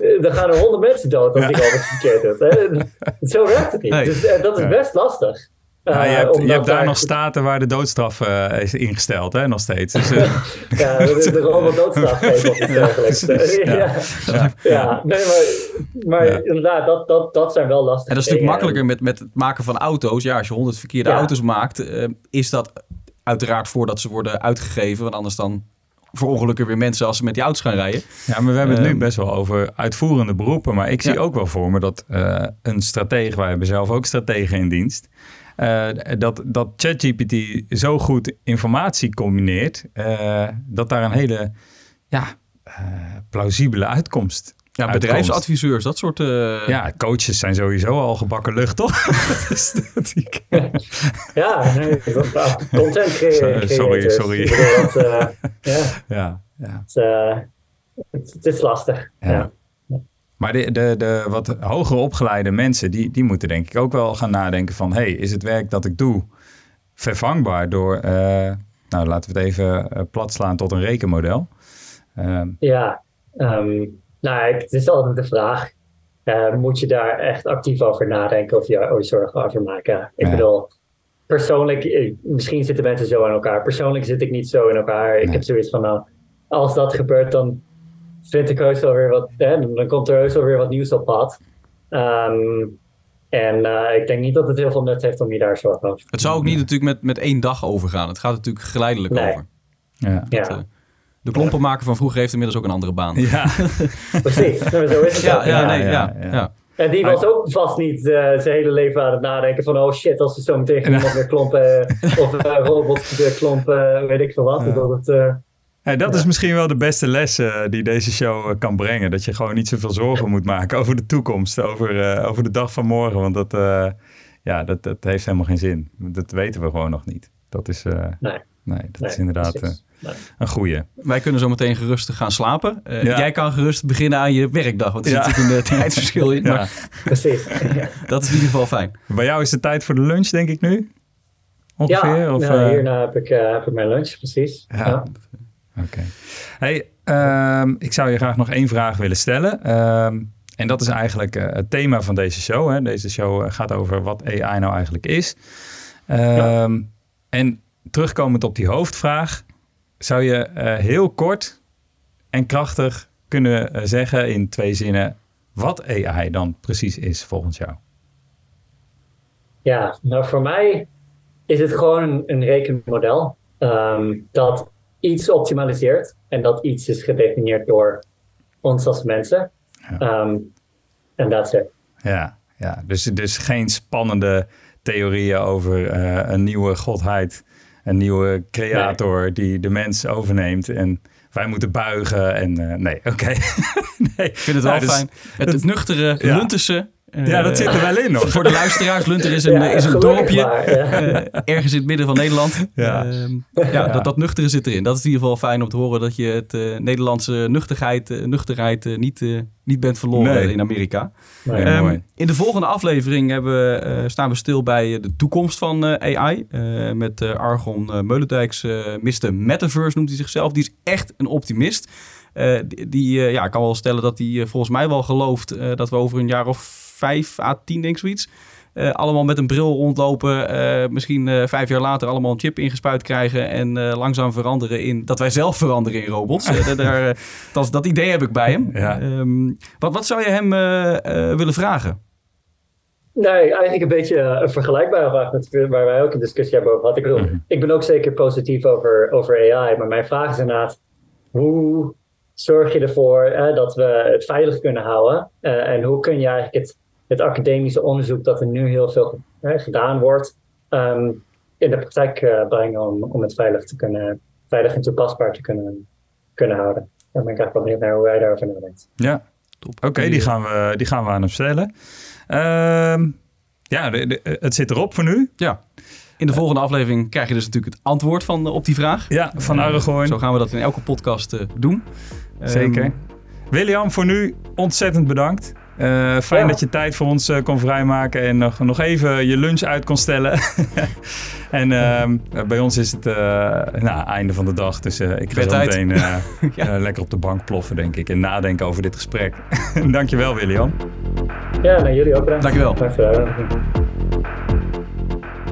[SPEAKER 4] eh, dan gaan er 100 mensen dood als die robot het verkeerd doet. Hè? Zo werkt het niet. Dus dat is best lastig.
[SPEAKER 1] Ja, je hebt, je hebt daar nog staten waar de doodstraf uh, is ingesteld, hè, nog steeds. Dus, uh...
[SPEAKER 4] ja, de, de gewoon doodstraf. Ja, ja. ja. nee, maar, maar inderdaad, dat, dat, dat zijn wel lastige
[SPEAKER 2] En dat is natuurlijk makkelijker met, met het maken van auto's. Ja, als je honderd verkeerde auto's maakt, uh, is dat uiteraard voordat ze worden uitgegeven. Want anders dan verongelukken weer mensen als ze met die auto's gaan rijden.
[SPEAKER 1] Ja, maar we hebben het nu ehm, best wel over uitvoerende beroepen. Maar ik zie ook wel voor me dat een stratege, wij hebben zelf ook strategen in dienst... Uh, dat, dat ChatGPT zo goed informatie combineert, uh, dat daar een hele ja, uh, plausibele uitkomst
[SPEAKER 2] ja, bedrijfsadviseurs, dat soort...
[SPEAKER 1] Ja, coaches zijn sowieso al gebakken lucht, toch?
[SPEAKER 4] ja, nee, content creëren.
[SPEAKER 1] Sorry, sorry.
[SPEAKER 4] ja, ja, ja. Het, het, is lastig, ja.
[SPEAKER 1] Maar de, de, de wat hoger opgeleide mensen, die, die moeten denk ik ook wel gaan nadenken van... hey, is het werk dat ik doe vervangbaar door, nou laten we het even plat slaan tot een rekenmodel.
[SPEAKER 4] Ehm, ja, um, nou, het is altijd de vraag. moet je daar echt actief over nadenken of je ooit zorgen over maken? Ik bedoel, persoonlijk, misschien zitten mensen zo aan elkaar. Persoonlijk zit ik niet zo in elkaar. Ik heb zoiets van, nou, als dat gebeurt, dan vind ik heus wel weer wat, hè, dan komt er heus wel weer wat nieuws op pad. Ehm, en uh, ik denk niet dat het heel veel nut heeft om je daar zorgen over te
[SPEAKER 3] Het zou ook niet natuurlijk met, met één dag overgaan. Het gaat natuurlijk geleidelijk over.
[SPEAKER 1] Ja. ja.
[SPEAKER 3] uh, de klompenmaker van vroeger heeft inmiddels ook een andere baan.
[SPEAKER 4] Ja, precies. zo is het
[SPEAKER 3] ja, ja, nee, ja, ja.
[SPEAKER 4] En die was ook vast niet uh, zijn hele leven aan het nadenken van... oh shit, als we zo meteen iemand weer klompen... of uh, robots klompen, weet ik veel wat. Dat het,
[SPEAKER 1] Hey, dat is misschien wel de beste les uh, die deze show uh, kan brengen. Dat je gewoon niet zoveel zorgen moet maken over de toekomst, over, uh, over de dag van morgen. Want dat, ja, dat, dat heeft helemaal geen zin. Dat weten we gewoon nog niet. Dat is, nee. nee. dat nee, is inderdaad nee. een goede.
[SPEAKER 3] Wij kunnen zo meteen gerust gaan slapen. Ja. Jij kan gerust beginnen aan je werkdag, want er zit natuurlijk een tijdsverschil in. Maar
[SPEAKER 4] Precies.
[SPEAKER 3] dat is in ieder geval fijn.
[SPEAKER 1] Bij jou is het tijd voor de lunch, denk ik nu? Ongeveer?
[SPEAKER 4] Ja,
[SPEAKER 1] of,
[SPEAKER 4] nou, hierna heb ik, heb ik mijn lunch, precies. ja.
[SPEAKER 1] Oké. Hey, um, ik zou je graag nog één vraag willen stellen. Um, en dat is eigenlijk uh, het thema van deze show. Hè. Deze show eh, gaat over wat AI nou eigenlijk is. Um, ja. En terugkomend op die hoofdvraag, zou je uh, heel kort en krachtig kunnen zeggen in twee zinnen wat AI dan precies is volgens jou?
[SPEAKER 4] Ja, nou voor mij is het gewoon een, een rekenmodel um, dat iets optimaliseert en dat iets is gedefinieerd door ons als mensen. En ja. dat um,
[SPEAKER 1] Ja, ja. Dus, dus geen spannende theorieën over uh, een nieuwe godheid, een nieuwe creator nee. die de mens overneemt en wij moeten buigen en uh, nee, oké. Okay.
[SPEAKER 3] nee. Ik vind het wel nou, dus, fijn. Het, het nuchtere, ja. lunterse
[SPEAKER 1] ja, dat zit er wel in nog.
[SPEAKER 3] Voor de luisteraars, Lunter is een, ja, is een dorpje maar, ja. uh, ergens in het midden van Nederland. Ja, uh, ja dat, dat nuchtere zit erin. Dat is in ieder geval fijn om te horen dat je het uh, Nederlandse nuchterheid, nuchterheid niet, niet bent verloren nee. in Amerika.
[SPEAKER 1] Nee, um, mooi.
[SPEAKER 3] In de volgende aflevering hebben, staan we stil bij de toekomst van AI. met Argon Meulendijks, Mr. Metaverse noemt hij zichzelf. Die is echt een optimist. die, die ja, kan wel stellen dat hij volgens mij wel gelooft dat we over een jaar of vijf à tien, denk ik zoiets. Uh, allemaal met een bril rondlopen. Uh, misschien uh, vijf jaar later allemaal een chip ingespuit krijgen. En langzaam veranderen in. Dat wij zelf veranderen in robots. daar, dat, dat idee heb ik bij hem.
[SPEAKER 1] Ja.
[SPEAKER 3] Um, wat, wat zou je hem willen vragen?
[SPEAKER 4] Nee, eigenlijk een beetje een vergelijkbare vraag met waar wij ook een discussie hebben over gehad. Ik, bedoel, mm-hmm. ik ben ook zeker positief over, over AI. Maar mijn vraag is inderdaad. Hoe zorg je ervoor dat we het veilig kunnen houden? en hoe kun je eigenlijk het het academische onderzoek dat er nu heel veel hè, gedaan wordt, um, in de praktijk uh, brengen om, om het veilig, te kunnen, veilig en toepasbaar te kunnen, kunnen houden. Daar ben ik eigenlijk wel benieuwd naar hoe wij daarover nadenkt.
[SPEAKER 1] Ja, oké, okay, die, gaan we, die gaan we aan hem stellen. Um, ja, de, de, het zit erop voor nu.
[SPEAKER 3] Ja. In de volgende aflevering krijg je dus natuurlijk het antwoord van, op die vraag.
[SPEAKER 1] Ja, van Aragorn.
[SPEAKER 3] Uh, zo gaan we dat in elke podcast uh, doen.
[SPEAKER 1] Zeker. Um, William, voor nu ontzettend bedankt. Uh, fijn ja. dat je tijd voor ons uh, kon vrijmaken en nog, nog even je lunch uit kon stellen. en uh, bij ons is het uh, nou, einde van de dag, dus ik ga zo meteen ja. lekker op de bank ploffen, denk ik. En nadenken over dit gesprek. Dankjewel, William.
[SPEAKER 4] Ja, nou, jullie ook bedankt.
[SPEAKER 3] Dankjewel.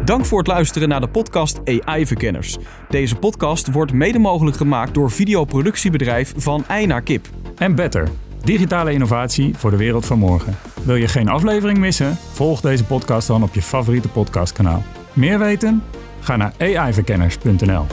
[SPEAKER 3] Dank voor het luisteren naar de podcast AI-verkenners. Deze podcast wordt mede mogelijk gemaakt door videoproductiebedrijf Van Ei naar Kip.
[SPEAKER 1] En Better. Digitale innovatie voor de wereld van morgen. Wil je geen aflevering missen? Volg deze podcast dan op je favoriete podcastkanaal. Meer weten? Ga naar aiverkenners.nl.